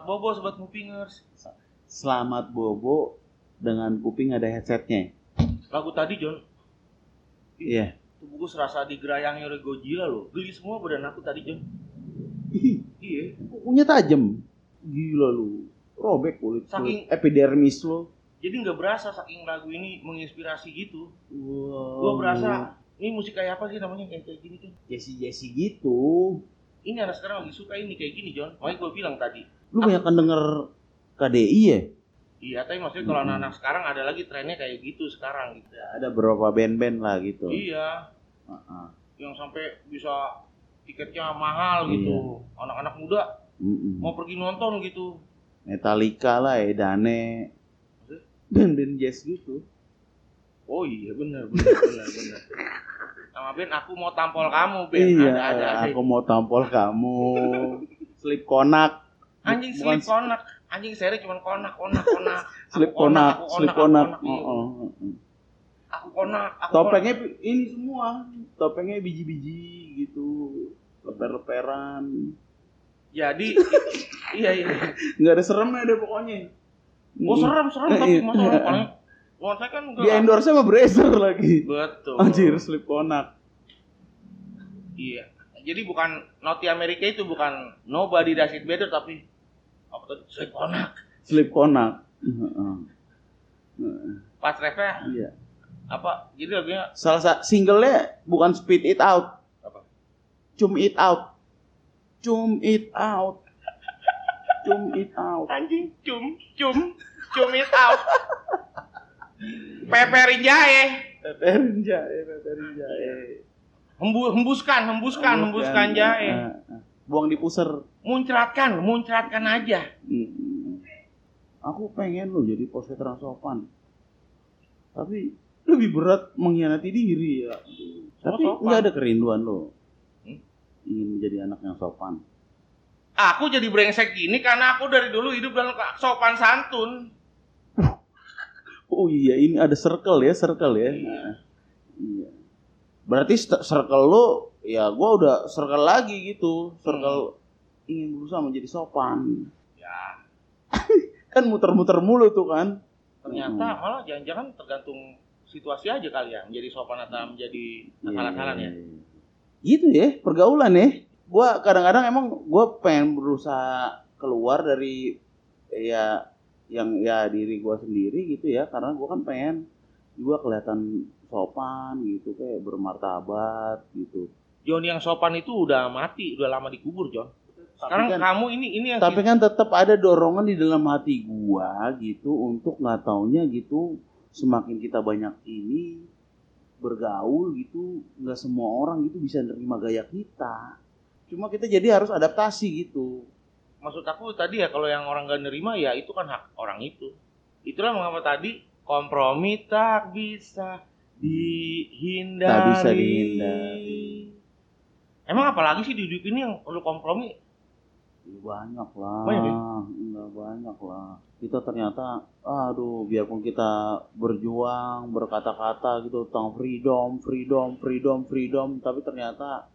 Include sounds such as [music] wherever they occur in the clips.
Selamat bobo sobat Mupingers. Selamat bobo dengan kuping ada headsetnya. Lagu tadi John, Iya. tubuhku serasa digerayangi oleh Godzilla loh. Geli semua badan aku tadi John. Iya. Kukunya tajam. Gila lu. Robek kulit, Saking- kulit epidermis lo. Jadi nggak berasa saking lagu ini menginspirasi gitu. Wow. Gua berasa ini musik kayak apa sih namanya kayak kayak gini John. Jesse Jesse gitu. Ini anak sekarang lagi suka ini kayak gini John. Makanya gue bilang tadi. Lu banyak kan denger KDI ya? Iya, tapi maksudnya kalau Hmm. anak-anak sekarang ada lagi trennya kayak gitu sekarang gitu. Ada beberapa band-band lah gitu. Iya, Heeh. yang sampai bisa tiketnya mahal gitu. Anak-anak muda Mm-mm. mau pergi nonton gitu. Metallica lah, Edane. Maksudnya? Band-band jazz gitu. Oh iya benar benar benar benar. Sama Ben aku mau tampol kamu Ben. iya, ada ada ada. aku mau tampol kamu. Slip konak. Anjing Bukan slip konak. Anjing seri cuma konak konak [laughs] konak. Slip konak, aku slip aku konak. iya. Oh, oh, oh, oh. Aku konak. Aku Topengnya ini semua. Topengnya biji-biji gitu. Leper-leperan. konak. Jadi [laughs] iya iya. Nggak ada seremnya deh pokoknya. Oh serem serem tapi iya. masa orang Wah, saya kan enggak. Di endorse sama Brazer lagi. Betul. Anjir, slip konak. Iya. Jadi bukan Noti Amerika itu bukan Nobody Does It Better tapi apa tadi? Slip konak. Slip konak. Pas refnya Iya. apa? Jadi lagunya Salah satu singlenya bukan Spit It Out. apa? Cum It Out. Cum It Out. Cum It Out. Anjing cum cum cum it out. Peperin jahe. Peperin jahe, peperin jahe. Hembu, hembuskan, hembuskan, hembuskan jahe. Ah, ah. Buang di puser. Muncratkan, muncratkan aja. Mm. Aku pengen lo jadi post veteran sopan. Tapi lebih berat mengkhianati diri ya. Tapi nggak ada kerinduan lo. Hmm? Ingin menjadi anak yang sopan. Aku jadi brengsek gini karena aku dari dulu hidup dalam sopan santun. Oh iya, ini ada circle ya, circle ya. Iya. Nah, iya. Berarti circle lo, ya gua udah circle lagi gitu. Circle ingin berusaha menjadi sopan. Ya, [laughs] Kan muter-muter mulu tuh kan. ternyata malah jangan-jangan tergantung situasi aja kali ya menjadi sopan atau menjadi akal-akalan ya. Iya. Gitu ya, pergaulan ya. Gua kadang-kadang emang gua pengen berusaha keluar dari ya yang ya diri gua sendiri gitu ya, karena gua kan pengen juga kelihatan sopan gitu kayak bermartabat gitu. John yang sopan itu udah mati, udah lama dikubur, John. Sekarang Tapi kan- kamu ini ini yang Tapi kan tetap ada dorongan di dalam hati gua gitu untuk nggak taunya gitu semakin kita banyak ini bergaul gitu nggak semua orang gitu bisa nerima gaya kita. Cuma kita jadi harus adaptasi gitu. maksud aku tadi ya kalau yang orang gak nerima ya itu kan hak orang itu. Itulah mengapa tadi kompromi tak bisa dihindari. Tak bisa dihindari. Emang apalagi sih di hidup ini yang perlu kompromi? Ya, banyak lah. Banyak ya? Nggak banyak lah. Kita ternyata, aduh, biarpun kita berjuang, berkata-kata gitu tentang freedom, freedom, freedom, freedom, tapi ternyata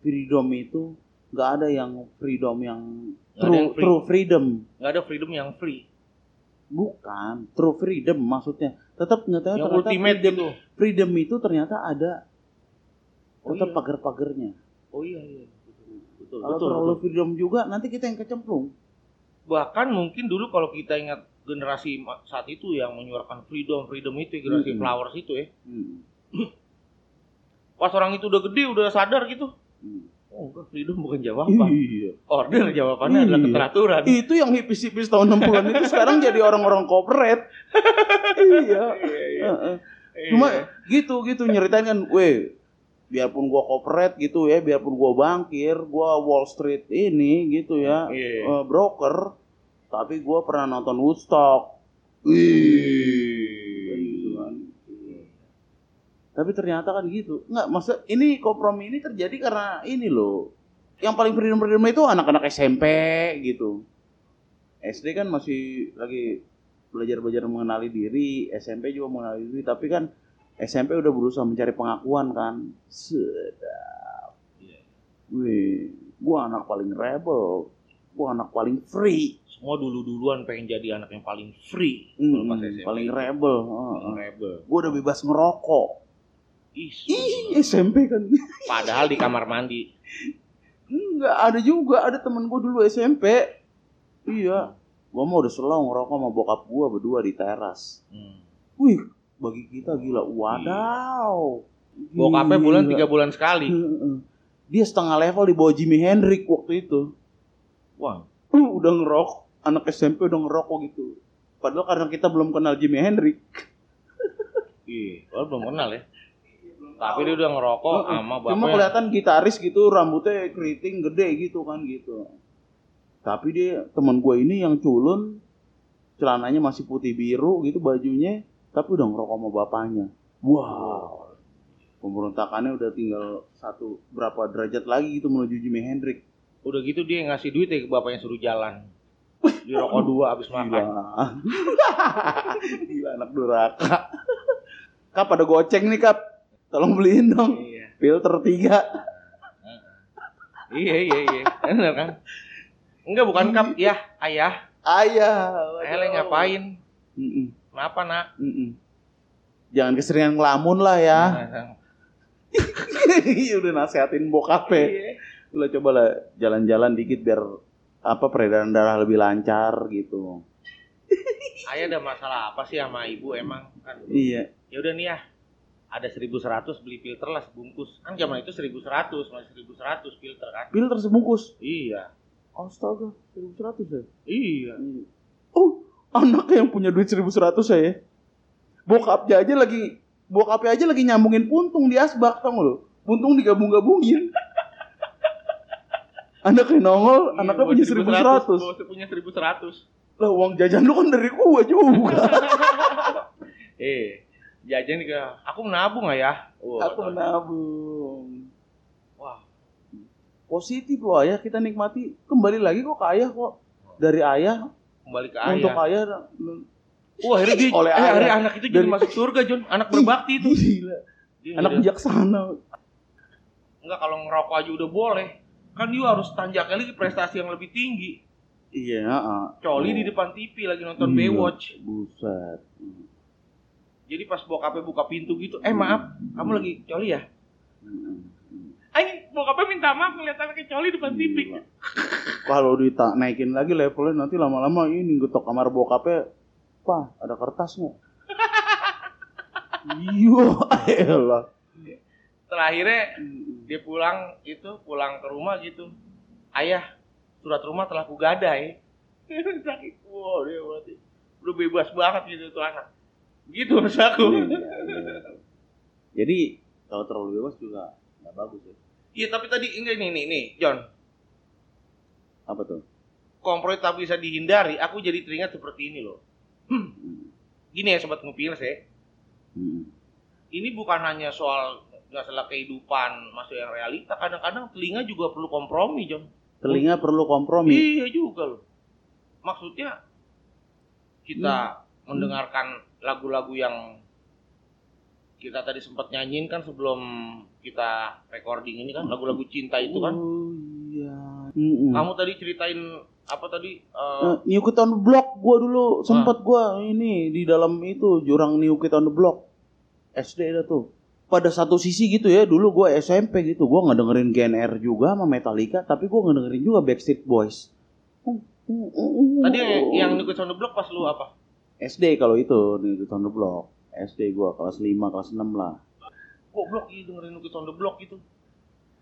freedom itu nggak ada yang freedom yang Nggak true, yang free. true freedom. Gak ada freedom yang free, Bukan, true freedom maksudnya. Tetap ternyata, yang ternyata ultimate freedom, gitu. freedom itu ternyata ada Oh tetap iya. pagar-pagarnya. Oh iya iya. Betul, betul, Kalau betul, terlalu betul. freedom juga, nanti kita yang kecemplung. Bahkan mungkin dulu kalau kita ingat generasi saat itu yang menyuarakan freedom, freedom itu generasi Mm-mm. flowers itu ya. Hmm. Pas orang itu udah gede, udah sadar gitu. Hmm. Oh, enggak, freedom bukan jawaban. Iya. Order jawabannya adalah Iya. keteraturan. Itu yang hipis-hipis tahun 60-an itu sekarang jadi orang-orang corporate. [laughs] iya. Heeh. Cuma gitu gitu nyeritain kan, weh, biarpun gua corporate gitu ya, biarpun gua bankir, gua Wall Street ini gitu ya, Iya. eh, broker, tapi gua pernah nonton Woodstock. Wih, gitu kan. Tapi ternyata kan gitu. Enggak, maksud ini kompromi ini terjadi karena ini loh. Yang paling freedom-freedom itu anak-anak SMP gitu. SD kan masih lagi belajar-belajar mengenali diri, SMP juga mengenali diri, tapi kan SMP udah berusaha mencari pengakuan kan. Sedap. Wih, gua anak paling rebel. Gua anak paling free. Semua dulu-duluan pengen jadi anak yang paling free. Hmm, pas SMP. paling rebel. Paling rebel. Gua udah bebas ngerokok. Ih, Ih, SMP kan. [laughs] padahal di kamar mandi. Enggak, ada juga ada temen gua dulu SMP. Iya. Gua mau udah selalu ngerokok sama bokap gua berdua di teras. Hmm. Wih, bagi kita gila. Wadaw. Bokapnya bulan tiga bulan sekali. [laughs] Dia setengah level di bawah Jimi Hendrix waktu itu. Wah, Uh, udah ngerokok. Anak SMP udah ngerokok gitu. Padahal karena kita belum kenal Jimi Hendrix. [laughs] iya, belum kenal ya. Tapi dia udah ngerokok Heeh. sama Cuma bapaknya. kelihatan gitaris gitu, rambutnya keriting gede gitu kan gitu. Tapi dia teman gue ini yang culun, celananya masih putih biru gitu bajunya, tapi udah ngerokok sama bapaknya. Wow. Pemberontakannya udah tinggal satu berapa derajat lagi gitu menuju Jimi Hendrix. Udah gitu dia ngasih duit ya ke bapaknya suruh jalan. Di rokok [laughs] dua abis Gila. makan. Gila [laughs] anak duraka. Kap ada goceng nih kap. Tolong beliin dong. Iya. Filter tiga. Iya iya iya. Bener kan? Enggak bukan kap ya, ayah. Ayah. Ayah ngapain? Mm-mm, Kenapa nak? Jangan keseringan ngelamun lah ya. Nah, [laughs] Udah nasehatin bokapnya. Iya. Lo coba lah jalan-jalan dikit biar apa peredaran darah lebih lancar gitu. Ayah ada masalah apa sih sama ibu emang kan? Iya. Ya udah nih ya. Ada 1100 beli filter lah sebungkus. Kan zaman itu 1100, masih 1100 filter kan? Filter sebungkus. Iya. Astaga, 1100 ya. Iya. Oh, anak yang punya duit 1100 ya. Bokapnya aja lagi bokapnya aja lagi nyambungin puntung di asbak tau lo? Puntung digabung-gabungin. [laughs] Anaknya nongol, Iya, anaknya punya 1100. 1100. Bawa punya 1100. Lah uang jajan lu kan dari gua juga. [laughs] Eh, jajan ke aku menabung nggak ya? Wah, Aku menabung. Wah, Positif loh ayah kita nikmati. Kembali lagi kok ke ayah kok. Dari ayah kembali ke untuk ayah. ayah. Wah, akhirnya dia, Oleh eh, ayah. akhirnya anak itu jadi Dari- masuk surga, John. Anak berbakti itu. Gila. Dia Anak udah- bijaksana. Enggak kalau ngerokok aja udah boleh. Kan dia harus tanjaknya lagi prestasi yang lebih tinggi. Iya, heeh. Coli Oh. di depan TV lagi nonton Gila. Baywatch. Buset. Jadi pas bokapnya buka pintu gitu, eh maaf, kamu lagi coli ya? Mm-mm. Ayo, bokapnya minta maaf ngeliat anaknya coli depan TV. Gila. Kalau dita naikin lagi levelnya nanti lama-lama ini getok kamar bokapnya, Pak, ada kertas nggak? [laughs] Iya, elah. Terakhirnya dia pulang itu pulang ke rumah gitu ayah surat rumah telah kugadai [laughs] sakit wow dia berarti udah bebas banget gitu tuh anak gitu maksud aku Iya, iya. Jadi kalau terlalu bebas juga nggak bagus ya. Iya tapi tadi enggak nih nih nih John Apa tuh? kompromi tak bisa dihindari aku jadi teringat seperti ini loh Hmm. gini ya sobat ngupil saya Hmm. ini bukan hanya soal masalah kehidupan masuk yang realita kadang-kadang telinga juga perlu kompromi John Telinga perlu kompromi. Iya juga loh. Maksudnya kita Hmm. mendengarkan lagu-lagu yang kita tadi sempat nyanyiin kan sebelum kita recording ini kan lagu-lagu cinta itu kan. Oh iya. Mm-mm. Kamu tadi ceritain apa tadi? eh, Eh, New Kid on the Block gua dulu sempet gua ini di dalam itu jurang New Kid on the Block SD dah tuh pada satu sisi gitu ya dulu gua SMP gitu gua nggak dengerin GNR juga sama Metallica tapi gua nggak dengerin juga Backstreet Boys tadi yang, New Kids on the Block pas lu apa? SD kalau itu New Kid on the Block SD gua kelas 5 kelas 6 lah Goblok iya dengerin New Kids on the Block gitu.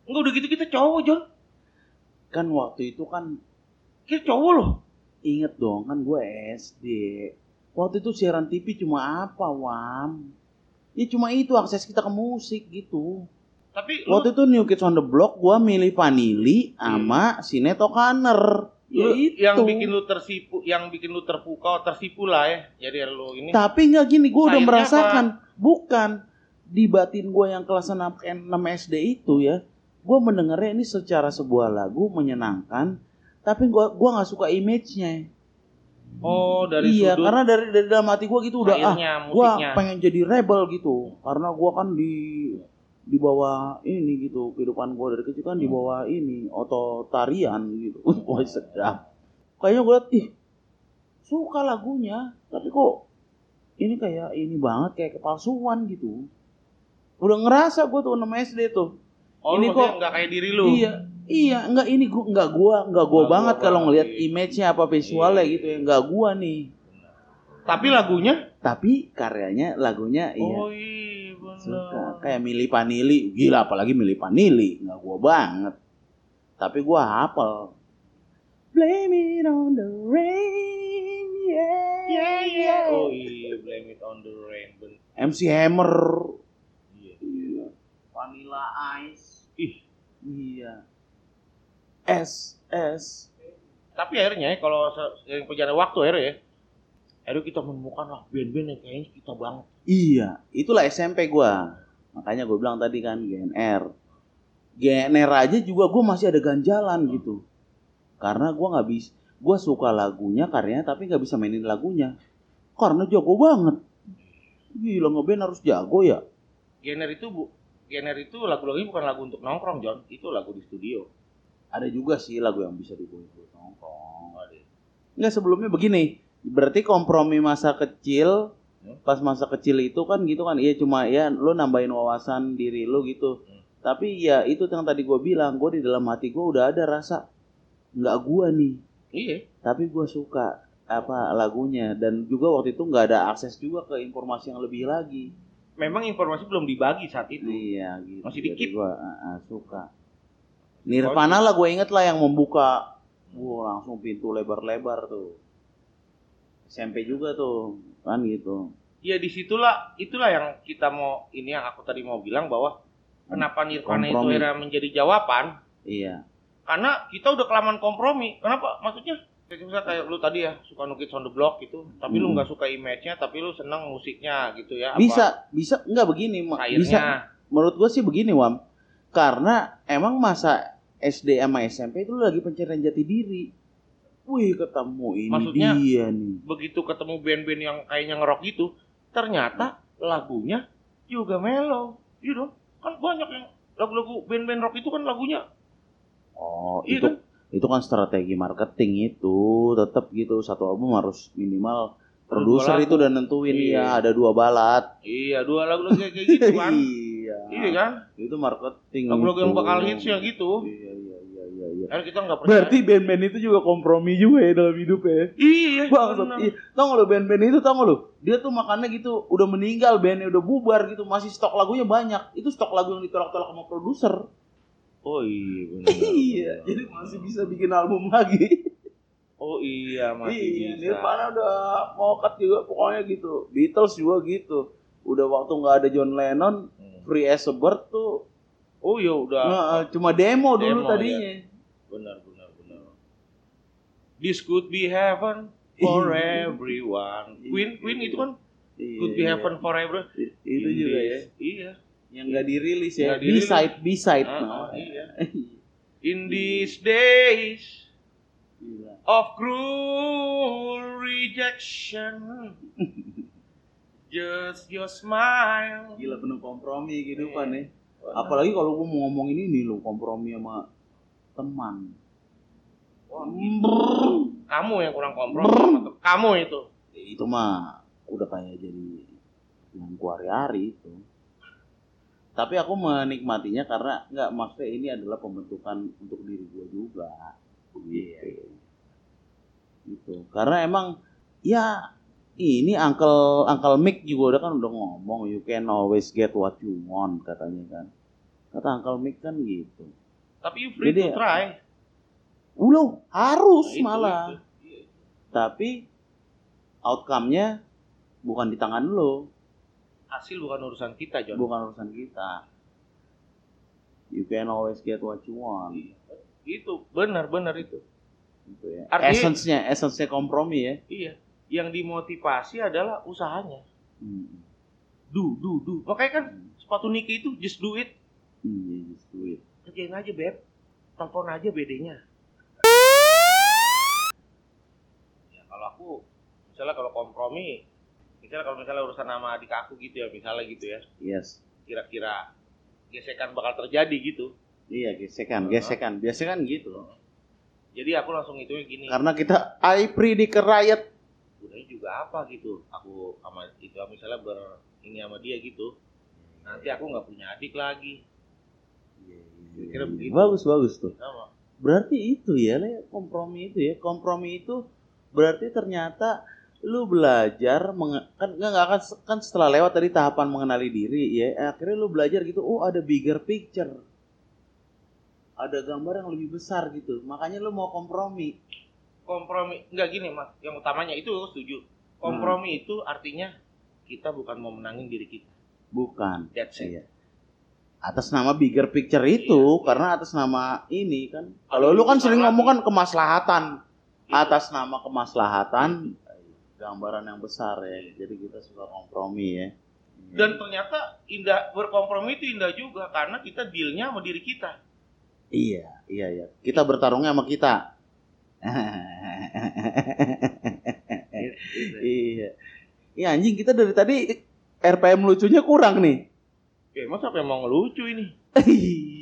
Enggak udah gitu kita cowok John. kan waktu itu kan Kita cowok loh. inget dong kan gua SD waktu itu siaran TV cuma apa Wam ya cuma itu akses kita ke musik gitu Tapi lu, Waktu itu New Kids on the Block gua milih Vanilli sama Sinead O'Connor. Ya lu- itu. yang bikin lu tersipu, yang bikin lu terpukau, tersipu lah ya. Jadi lu ini Tapi nggak gini, gua udah merasakan bukan di batin gua yang kelas 6, 6 SD itu ya. Gua mendengarnya ini secara sebuah lagu menyenangkan, tapi gua gua nggak suka image-nya. Oh, dari iya, sudut karena dari dari dalam hati gua gitu udah ah, akhirnya gua musiknya. pengen jadi rebel gitu. Karena gua kan di di bawah ini gitu kehidupan gue dari kecil kan di Hmm. bawah ini ototarian gitu [laughs] wah sedap kayaknya gue liat ih suka lagunya tapi kok ini kayak ini banget kayak kepalsuan gitu udah ngerasa gue tuh 6 SD tuh Oh, Ini kok nggak kayak diri lu. iya iya enggak ini gua enggak gua enggak gua Nggak banget kalau ngelihat iya. image-nya apa visualnya Iya, gitu ya iya. enggak gua nih Tapi lagunya tapi karyanya lagunya iya Oh iya benar. Suka. Kayak Mili Vanilli gila apalagi Mili Vanilli nggak gua banget. Tapi gua hafal. Blame it on the rain. Yeah Yeah, yeah. Oh iya, blame it on the rain. Ben- MC Hammer. Iya. iya. Vanilla Ice. Ih, iya. S S. Tapi akhirnya ya, kalau se- seiring perjalanan waktu akhirnya ya, akhirnya kita menemukan lah band-band yang kayaknya kita banget. Iya, itulah SMP gua. Makanya gue bilang tadi kan GNR. GNR aja juga gue masih ada ganjalan gitu. Karena gua nggak bisa, gua suka lagunya karyanya tapi nggak bisa mainin lagunya. Karena jago banget. Gila ngeband harus jago ya. Genre itu bu, genre itu lagu-lagunya bukan lagu untuk nongkrong John, itu lagu di studio. Ada juga sih lagu yang bisa dibuat buat nongkrong. Nggak sebelumnya begini. Berarti kompromi masa kecil Hmm. pas masa kecil itu kan gitu kan iya cuma ya lu nambahin wawasan diri lu gitu Hmm. tapi ya itu yang tadi gue bilang gue di dalam hati gue udah ada rasa nggak gue nih Iya. tapi gue suka apa lagunya dan juga waktu itu nggak ada akses juga ke informasi yang lebih lagi Memang informasi belum dibagi saat itu. iya gitu Masih dikit. gue suka Nirvana lah gue inget lah yang membuka Wah langsung pintu lebar-lebar tuh SMP juga tuh kan gitu Ya di situlah, itulah yang kita mau ini yang aku tadi mau bilang bahwa kenapa Nirvana itu akhirnya menjadi jawaban iya karena kita udah kelamaan kompromi. Kenapa? Maksudnya kayak misalnya kayak lu tadi ya suka nukis on the block gitu, tapi lu Hmm. nggak suka image-nya, tapi lu seneng musiknya gitu ya. apa bisa bisa nggak begini Akhirnya bisa menurut gue sih begini Wam karena emang masa SD sama SMP itu lagi pencarian jati diri wih ketemu ini Maksudnya- dia nih begitu ketemu band-band yang kayaknya ngerok gitu, ternyata lagunya juga mellow. Iya dong, kan banyak yang lagu-lagu band-band rock itu kan lagunya oh Iya itu kan? itu kan strategi marketing itu tetap gitu satu album harus minimal produser lagu. itu udah nentuin Iya. ya ada dua balat Iya, dua lagu-lagu kayak kayak gitu kan. [laughs] iya iya kan? itu marketing Lagu-lagu yang bakal hits ya gitu. iya iya iya iya, iya. Karena kita nggak percaya. berarti band-band itu juga kompromi juga ya dalam hidup ya iya, Bangsat. benar. Iya. Tau gak lo band-band itu tau gak lo? Dia tuh makannya gitu udah meninggal bandnya udah bubar gitu masih stok lagunya banyak. Itu stok lagu yang ditolak-tolak sama produser. Oh iya, benar. [laughs] iya, jadi masih bisa bikin album lagi. Oh iya, masih iya, bisa. Nirvana udah mau cut juga pokoknya gitu. Beatles juga gitu. Udah waktu nggak ada John Lennon, Hmm. Free as a Bird tuh Oh iya udah. nah, cuma demo dulu Demo, tadinya. Benar, benar, benar. This could be heaven for Iya. [laughs] everyone. Iya. Queen, Queen itu kan Iya, could be iya. heaven for everyone. Itu In juga ya. Iya. Yang nggak dirilis ya. B-side, B-side. Ah, ah, iya. [laughs] In these days Gila. of cruel rejection, [laughs] just your smile. Gila penuh kompromi kehidupan Iya. ya. Apalagi kalau gue mau ngomongin ini loh kompromi sama teman. Wah. Kamu yang kurang kompromi. Kamu itu. Itu mah udah kayak jadi yang gua hari-hari itu. Tapi aku menikmatinya karena nggak maksudnya ini adalah pembentukan untuk diri gue juga. Gitu. Gitu. Karena emang ya ini Uncle Uncle Mick juga udah kan udah ngomong you can always get what you want katanya kan. Kata Uncle Mick kan gitu. Tapi you free Jadi- to try. Udah harus Nah, itu, malah. itu. Iya. Tapi outcome-nya bukan di tangan lo, Hasil bukan urusan kita, John. bukan urusan kita. You can always get what you want. Itu benar-benar itu. Gitu ya. Artinya- Essence-nya, essence-nya kompromi ya. Iya. Yang dimotivasi adalah usahanya. Hmm. Do, do, do. Makanya kan sepatu Nike itu just do it. Iya, just do it. Kerjain aja, Beb. Telepon aja BD-nya. Ya, kalau aku, misalnya kalau kompromi, misalnya kalau misalnya urusan sama adik aku gitu ya, misalnya gitu ya, Yes. kira-kira gesekan bakal terjadi gitu. Iya, gesekan, gesekan. Biasanya kan gitu. Jadi aku langsung itu gini. Karena kita I predict riot. Gunanya juga apa gitu? Aku sama itu misalnya ber ini sama dia gitu. Nanti aku nggak punya adik lagi. Begitu. Bagus, bagus tuh. Sama. Berarti itu ya, Le, kompromi itu ya. Kompromi itu berarti ternyata lu belajar kan nggak akan kan setelah lewat tadi tahapan mengenali diri ya akhirnya lu belajar gitu oh ada bigger picture ada gambar yang lebih besar gitu makanya lu mau kompromi Kompromi nggak gini mas. Yang utamanya itu aku setuju. Kompromi itu artinya kita bukan mau menangin diri kita. bukan That's it. Iya. Atas nama bigger picture itu Iya, iya. karena atas nama ini kan. Kalau lu kan sering ngomong kan kemaslahatan. Atas nama kemaslahatan gambaran yang besar ya. Jadi kita suka kompromi ya. Dan ternyata indah berkompromi itu indah juga karena kita dealnya sama diri kita. iya iya iya. Kita bertarungnya sama kita. [laughs] Iya. Iya. Anjing kita dari tadi RPM lucunya kurang nih Ya masa apa yang mau ngelucu ini?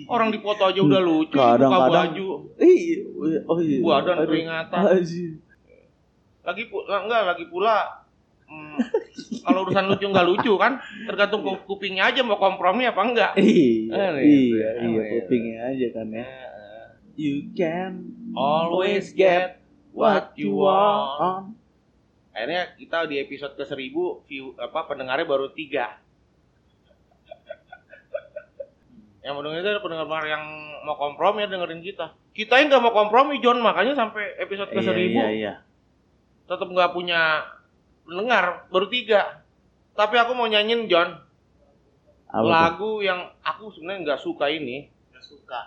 Orang di foto aja udah lucu, buka Kadang-kadang. baju, Iya, oh iya. badan keringatan. Lagi pu- enggak lagi pula hmm, kalau urusan lucu nggak lucu kan tergantung ku- kupingnya aja mau kompromi apa enggak. Iya, Ah, iya, iya, iya, iya. kupingnya aja kan ya. You can Always get what you want. Akhirnya kita di episode ke 1000 view apa pendengarnya baru tiga. Yang mau dengerin itu ada pendengar yang mau kompromi ya dengerin kita. Kita yang nggak mau kompromi John makanya sampai episode ke Iya, 1000 iya, iya. tetap nggak punya pendengar baru tiga. Tapi aku mau nyanyiin John Apa lagu yang aku sebenarnya nggak suka ini. Nggak suka.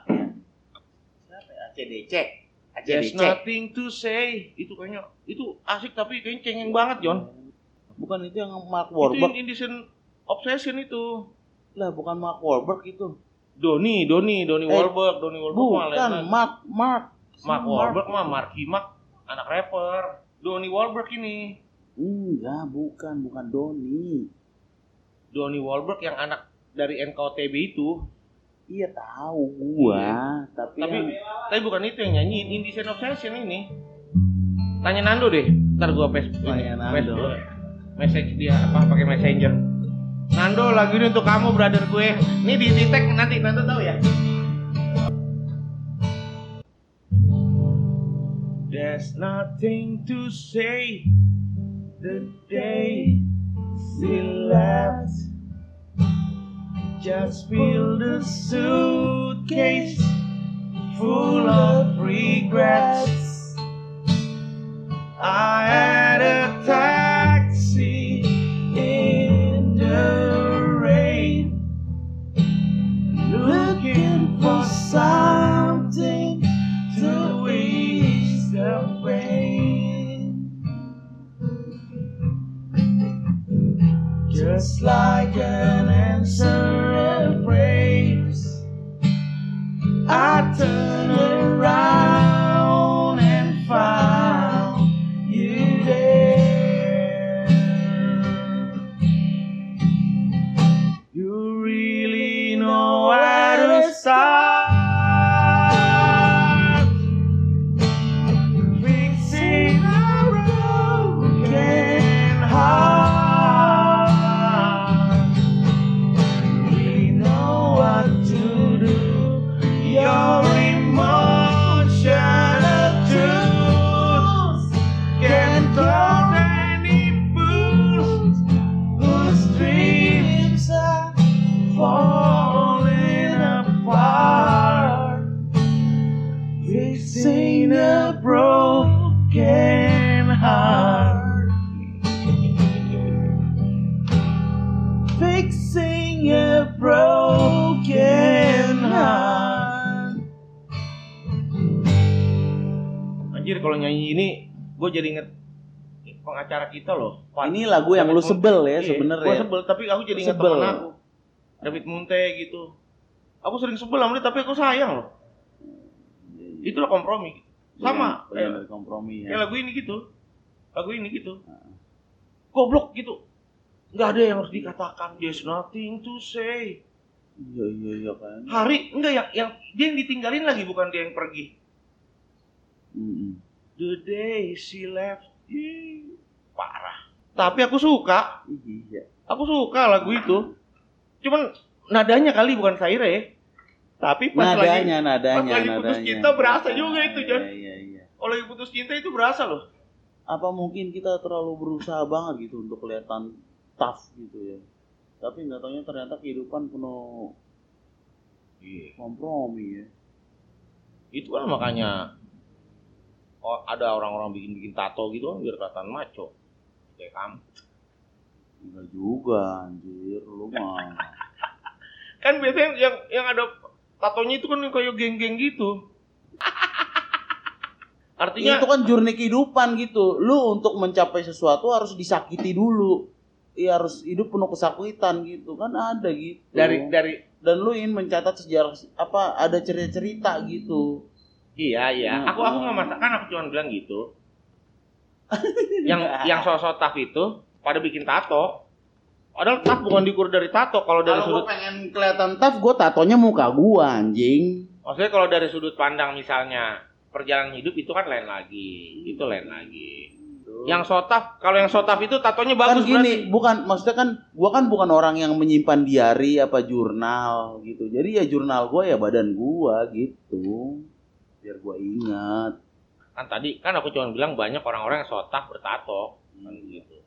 Siapa ya? ACDC. There's ACDC. nothing to say. Itu kayaknya itu asik tapi kayaknya cengeng banget John. Bukan itu yang Mark Itu Wahlberg. Indecent Obsession itu. Lah, bukan Mark Wahlberg itu. Doni, Doni, Doni Eh, Wahlberg, Doni Wahlberg mah Bukan lagi. Mark, Mark. Mark Wahlberg mah Marky Mark, anak rapper. Doni Wahlberg ini. Enggak, bukan, bukan Doni. Doni Wahlberg yang anak dari NKTB itu. Iya tahu gua, tapi, Tapi yang tapi bukan itu yang nyanyiin Indecent Obsession ini. Tanya Nando deh. Ntar gua pes Tanya Nando. message dia apa pakai messenger. Nando lagu ini untuk kamu brother gue. Ini di, tag nanti Nando tahu ya. There's nothing to say. The day still left. Just fill the suitcase full of regrets. I Just like an answer gue jadi inget pengacara kita loh. Pak. ini lagu yang lu David sebel Munte. ya Iya, sebenarnya. Gua sebel tapi aku jadi inget Sebel. temen aku. David Munte gitu. Aku sering sebel sama dia tapi aku sayang loh. Itulah kompromi. Sama. Bagian Kayak, dari kompromi kayak ya. lagu ini gitu. Lagu ini gitu. Goblok gitu. Nggak ada yang harus dikatakan. There's nothing to say. Iya iya iya kan. Hari enggak yang yang dia yang ditinggalin lagi bukan dia yang pergi. Mm-mm. The day she left. Ih, parah. Tapi aku suka. Iya. Aku suka lagu itu. Cuman nadanya kali bukan Saire ya. Tapi pas lagi Nadanya nadanya pas lagi putus nadanya. cinta berasa juga itu, Jon. Iya iya iya. kalau lagi putus cinta itu berasa loh. Apa mungkin kita terlalu berusaha banget gitu untuk kelihatan tough gitu ya. Tapi nggak taunya ternyata kehidupan penuh Iya. kompromi ya. Itu kan makanya oh, ada orang-orang bikin-bikin tato gitu kan biar kelihatan maco. Kayak kamu. Enggak juga anjir, lu mah. [laughs] Kan biasanya yang yang ada tatonya itu kan kayak geng-geng gitu. [laughs] Artinya itu kan journey kehidupan gitu. Lu untuk mencapai sesuatu harus disakiti dulu. Iya harus hidup penuh kesakitan gitu kan ada gitu. dari dari dan lu ingin mencatat sejarah apa ada cerita-cerita gitu. Iya iya. Nah, Aku aku nggak masak kan aku cuma bilang gitu. [laughs] yang yang sosok taf itu pada bikin tato. Padahal taf bukan diukur dari tato. Kalau dari Kalau sudut pengen kelihatan tough, gua tatonya muka gua anjing. Maksudnya kalau dari sudut pandang misalnya perjalanan hidup itu kan lain lagi, itu lain lagi. Yang sotaf, kalau yang sotaf itu tatonya kan bagus gini, bukan maksudnya kan gua kan bukan orang yang menyimpan diary apa jurnal gitu. Jadi ya jurnal gua ya badan gua gitu. Biar gua ingat. Kan tadi kan aku cuma bilang banyak orang-orang yang sotaf bertato, kan gitu.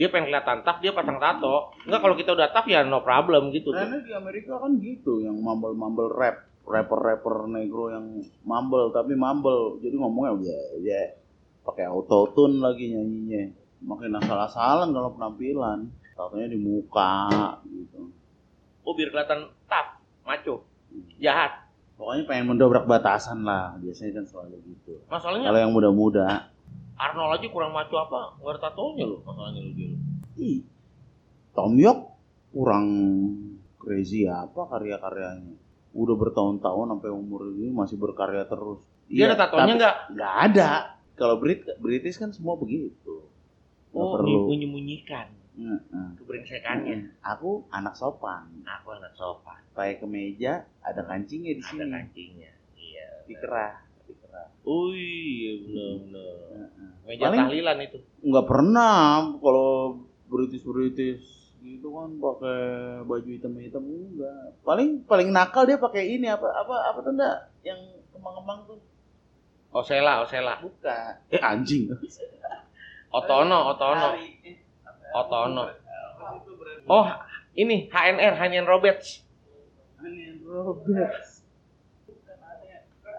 Dia pengen kelihatan taf, dia pasang tato. Enggak kalau kita udah taf ya no problem gitu. tuh. Karena di Amerika kan gitu, yang mumble-mumble rap, rapper-rapper negro yang mumble tapi mumble, jadi ngomongnya ya ya pakai auto tune lagi nyanyinya, makin asal-asalan kalau penampilan, tatonya di muka gitu. Oh biar kelihatan taf, maco, jahat. Pokoknya pengen mendobrak batasan lah, biasanya kan selalu gitu. Masalahnya Kalau yang muda-muda, Arnold aja kurang maco apa? Nggak ada tatonya loh, masalahnya lu dia. ih, Tom York kurang crazy apa karya-karyanya. Udah bertahun-tahun sampai umur ini masih berkarya terus. Dia ada tatonya nggak? Nggak ada. Kalau Brit British kan semua begitu. Nggak Oh, perlu. menyembunyikan Heeh. kebrengsekannya. Aku anak sopan. Aku anak sopan. Pakai kemeja, ada kancingnya di Ada sini. kancingnya. Iya. Dikerah, dikerah. Oh iya benar-benar. Heeh. Meja Paling- tahlilan itu. Nggak pernah kalau British British gitu kan pakai baju hitam-hitam enggak. Paling paling nakal dia pakai ini apa apa apa tuh enggak yang kembang-kembang tuh. Osela, Osela. Bukan. Eh anjing. Otono, [laughs] Otono. Otono. Oh, ini HNR, HNR Roberts. Aneh, Roberts.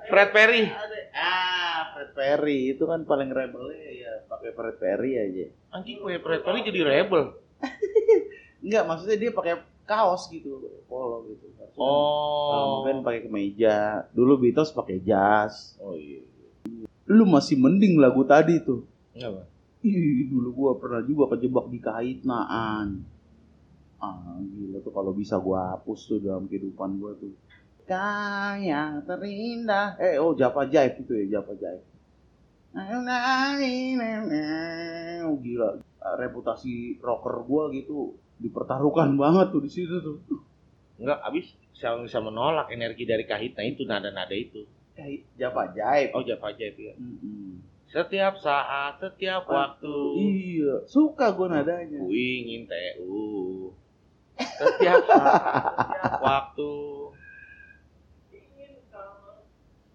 Fred Perry. Ah, Fred Perry itu kan paling rebel ya pakai Fred Perry aja. Anjing gue Fred Perry jadi rebel. [laughs] Enggak, maksudnya dia pakai kaos gitu, polo gitu. Kalau Oh. mungkin pakai kemeja. Dulu Beatles pakai jas. Oh iya. Lu masih mending lagu tadi tuh. Kenapa? Ih, dulu gua pernah juga kejebak di kait naan. Ah, gila tuh kalau bisa gua hapus tuh dalam kehidupan gua tuh. Kaya terindah. Eh, oh Java Jive itu ya, Java Jive. Oh, gila. Reputasi rocker gua gitu dipertaruhkan [laughs] banget tuh di situ tuh. Enggak, habis siapa bisa menolak energi dari kahitna itu nada-nada itu. Eh, Java Jive. Oh, Java Jive ya. Mm-mm. Setiap saat, setiap waktu. Iya, suka gua nadanya. Ku ingin TU. Setiap saat, setiap [laughs] waktu.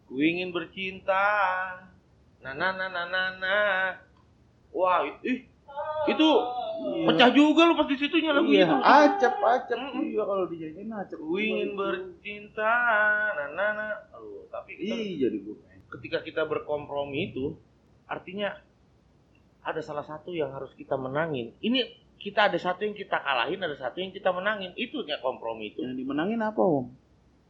Ku ingin bercinta. Nah, nah, nah, nah, nah, nah. Wah, ih, itu pecah juga lu pas di situnya lagu Iya, itu. acap, acap. Mm-mm. Iya, kalau dijadiin acap. Ku ingin bercinta. Nah, nah, nah. Aduh, tapi kita- Ih, jadi gue. ketika kita berkompromi itu artinya ada salah satu yang harus kita menangin. Ini kita ada satu yang kita kalahin, ada satu yang kita menangin. Itu ya kompromi itu. Yang dimenangin apa, Om?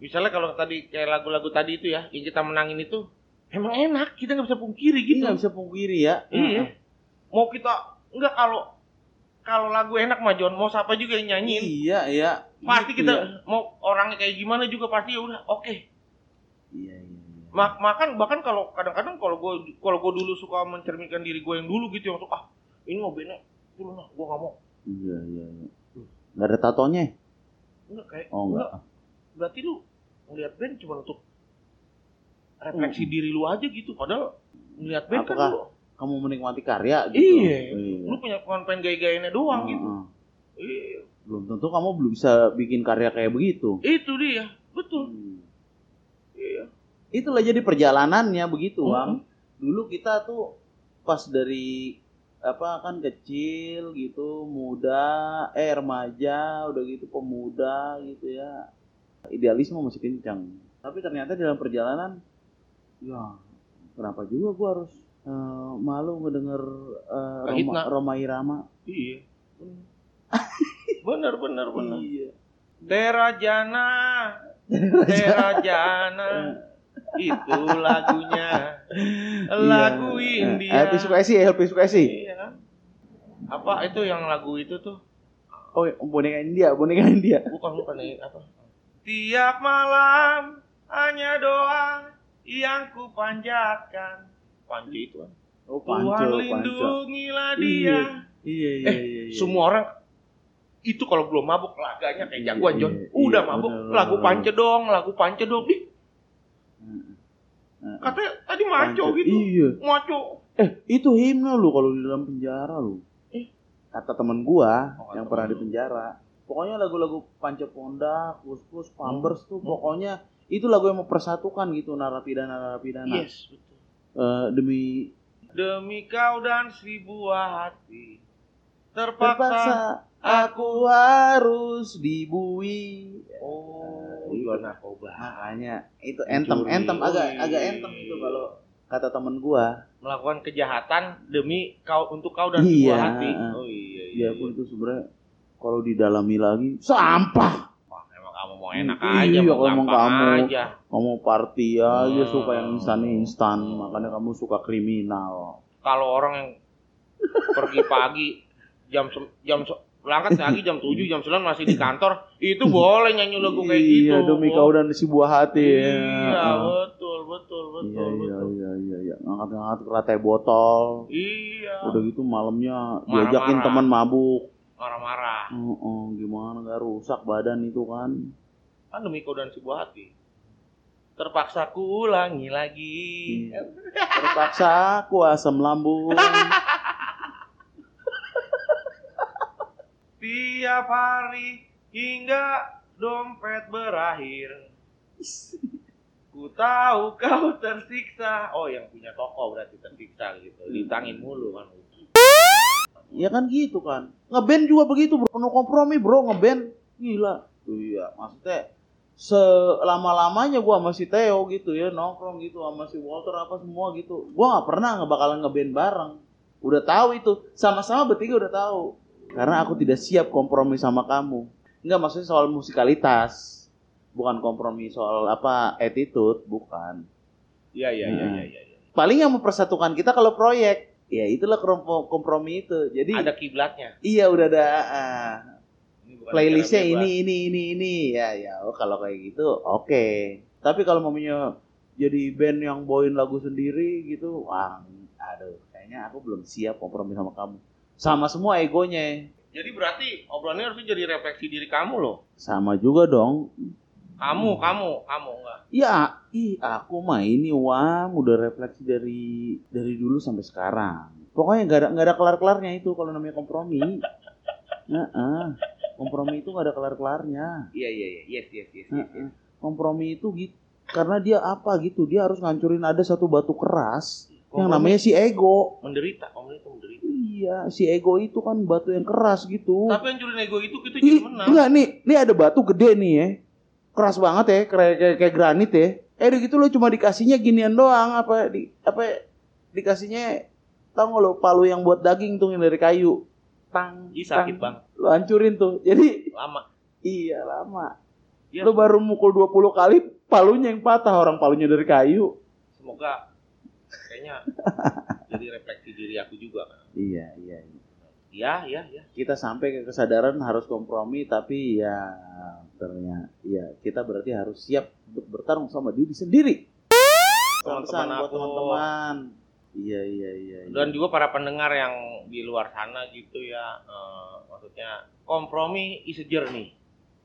Misalnya kalau tadi kayak lagu-lagu tadi itu ya, yang kita menangin itu emang enak, kita nggak bisa pungkiri Ini gitu. nggak bisa pungkiri ya. Iya. Mau kita enggak kalau kalau lagu enak mah John, mau siapa juga yang nyanyiin. Iya, iya. Pasti Gitu kita ya. mau orangnya kayak gimana juga pasti ya udah oke. Iya, iya. Iya. Mak makan bahkan kalau kadang-kadang kalau gue kalau gue dulu suka mencerminkan diri gue yang dulu gitu yang suka ah ini mau benek dulu lah gue nggak mau Iya, iya, iya. Nggak ada tatonya? enggak kayak Oh, enggak. berarti lu ngeliat band cuma untuk refleksi diri lu aja gitu padahal ngeliat band kan Hmm. Lu kamu menikmati karya gitu Iya. lu punya konten gaya-gayanya doang gitu Heeh. Iya. belum tentu kamu belum bisa bikin karya kayak begitu itu dia betul Hmm. Itulah jadi perjalanannya begitu bang dulu kita tuh pas dari apa kan kecil gitu muda eh remaja udah gitu pemuda gitu ya. Idealisme masih kencang. Tapi ternyata dalam perjalanan ya kenapa juga gua harus eh, malu ngedenger eh, Roma. Roma Irama. Iya. [laughs] Bener bener bener iya. Terajana Terajana itu lagunya. Lagu Iya. India. Eh, Sukesi LP Sukesi iya. Kan apa itu yang lagu itu tuh? Oh boneka India boneka India. Bukan bukan apa? Tiap malam hanya doa yang ku panjatkan panci itu kan? Oh Tuhan Panco. Panco lindungilah Iya. dia. iya iya Eh, iya, iya. semua orang itu kalau belum mabuk laganya kayak jagoan Iya, John. Iya, udah iya, mabuk bener, lagu pance dong lagu pance dong. Ih. Katanya tadi maco Panco. gitu Iya. maco Eh, itu himne lu kalau di dalam penjara lu. Eh. Kata temen gua Oh, kata yang pernah temen di penjara. Pokoknya lagu-lagu Panca Ponda, Kus-Kus, Pampers tuh Hmm. pokoknya itu lagu yang mempersatukan gitu narapidana-narapidana. yes betul Eh, demi demi kau dan seribu hati terpaksa, terpaksa aku harus dibui. oh jual narkoba Makanya itu entem Mencuri. entem agak agak entem itu kalau kata temen gua. melakukan kejahatan demi kau untuk kau dan Iya. sebuah hati oh iya iya, Dia pun itu sebenarnya kalau didalami lagi sampah. Kamu mau enak Iya, aja mau kalau emang gampang kamu. aja kamu party aja Hmm. suka yang instan-instan makanya kamu suka kriminal kalau orang yang pergi pagi jam jam berangkat pagi jam 7 jam 9 masih di kantor. Itu boleh nyanyi lagu kayak gitu iya demi kau dan si buah hati. Iya ya. betul betul iya betul iya betul. iya iya iya. Ngangkat-ngangkat rantai botol. Iya. Udah gitu malamnya Marah-marah. diajakin teman mabuk. Marah-marah. Oh, oh, gimana nggak rusak badan itu kan? Kan demi kau dan sebuah hati. Terpaksa ku ulangi lagi. Iya. terpaksa aku asam lambung [laughs] tiap hari hingga dompet berakhir. Ku tahu kau tersiksa. Oh yang punya toko berarti tersiksa gitu. Ditangin mulu kan. Ya kan gitu kan. Ngeband juga begitu bro. Penuh kompromi bro. Ngeband. Gila. Iya maksudnya selama lamanya gua sama si Theo gitu ya nongkrong gitu sama si Walter apa semua gitu. Gua nggak pernah nggak bakalan ngeband bareng. Udah tahu itu. Sama-sama bertiga udah tahu karena aku tidak siap kompromi sama kamu. Nggak maksudnya soal musikalitas. Bukan kompromi soal apa attitude bukan. Iya iya iya Nah. iya iya. Paling yang mempersatukan kita kalau proyek. Ya itulah kompromi, itu. Jadi ada kiblatnya. Iya udah ada bukan playlistnya ini ini ini ini. Ya ya oh, kalau kayak gitu oke. Tapi kalau maunya jadi band yang bawain lagu sendiri gitu wah aduh kayaknya aku belum siap kompromi sama kamu sama semua egonya. Jadi berarti obrolannya harusnya jadi refleksi diri kamu loh. Sama juga dong. Kamu Hmm. kamu kamu enggak. Ya ih aku mah ini wah udah refleksi dari dari dulu sampai sekarang. Pokoknya nggak ada nggak ada kelar kelarnya itu kalau namanya kompromi. [laughs] Heeh. kompromi itu nggak ada kelar kelarnya iya iya iya. Yes yes yes, yes, yes. Kompromi itu gitu karena dia apa gitu dia harus ngancurin ada satu batu keras yang Kompromi namanya si ego. Menderita kompromi itu menderita iya si ego itu kan batu yang keras gitu. Tapi yang curi ego itu kita jadi menang. enggak nih nih ada batu gede nih ya. Keras banget ya kayak kayak, kayak granit ya. Eh udah gitu lo cuma dikasihnya ginian doang apa di apa dikasihnya tau nggak lo palu yang buat daging tuh yang dari kayu. Tang Ih, sakit tang. banget lo hancurin tuh jadi lama. Iya lama. Ya lo baru mukul 20 kali palunya yang patah orang palunya dari kayu. Semoga kayaknya jadi refleksi diri aku juga kan iya iya iya. iya iya iya kita sampai ke kesadaran harus kompromi tapi ya ternyata ya kita berarti harus siap untuk bertarung sama diri sendiri Teman-teman aku. teman-teman iya iya iya iya. dan juga para pendengar yang di luar sana gitu ya eh, maksudnya kompromi is a journey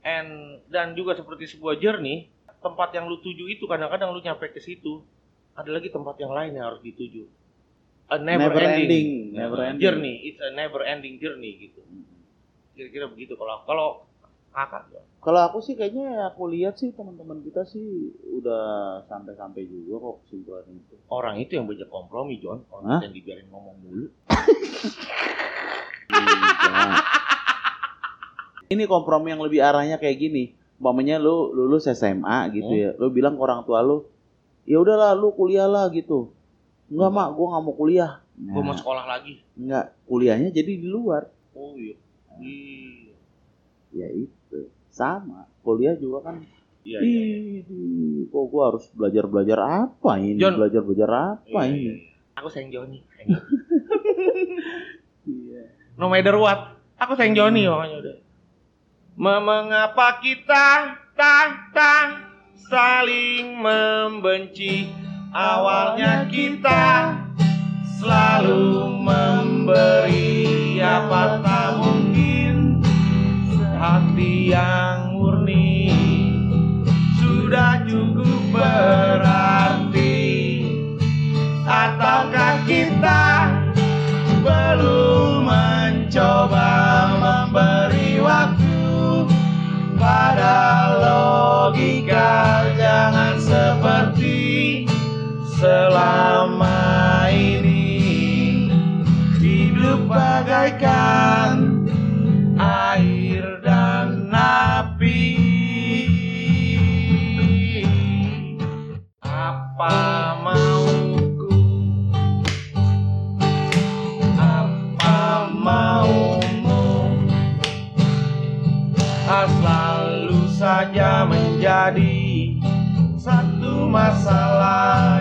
and dan juga seperti sebuah journey tempat yang lu tuju itu kadang-kadang lu nyampe ke situ ada lagi tempat yang lain yang harus dituju a never, Never ending, ending, never ending. journey it's a never ending journey gitu kira-kira begitu kalau kalau kakak Kalau aku sih kayaknya aku lihat sih teman-teman kita sih udah sampai-sampai juga kok kesimpulan itu. orang itu yang banyak kompromi John Hah? orang yang dibiarin ngomong mulu [laughs] Iya. Ini kompromi yang lebih arahnya kayak gini. Umpamanya lu lulus SMA gitu Hmm. ya. Lu bilang ke orang tua lu, "Ya udahlah lu kuliah lah gitu." Enggak, Mak, gua nggak mau kuliah. gue mau Nah, sekolah lagi enggak, kuliahnya jadi di luar. oh iya iya Ya itu. Sama. Kuliah juga kan iya iya, iya. Kok gua harus belajar-belajar apa ini? John. Belajar-belajar apa Iya, ini? iya, iya. aku sayang Joni. [laughs] Iya. no matter what aku sayang Joni makanya udah Me- mengapa kita tak tak saling membenci. Awalnya kita selalu memberi apa tak mungkin. Hati yang murni sudah cukup berarti. Ataukah kita selama ini. Hidup bagaikan air dan api. Apa mauku? Apa maumu? Selalu saja menjadi satu masalah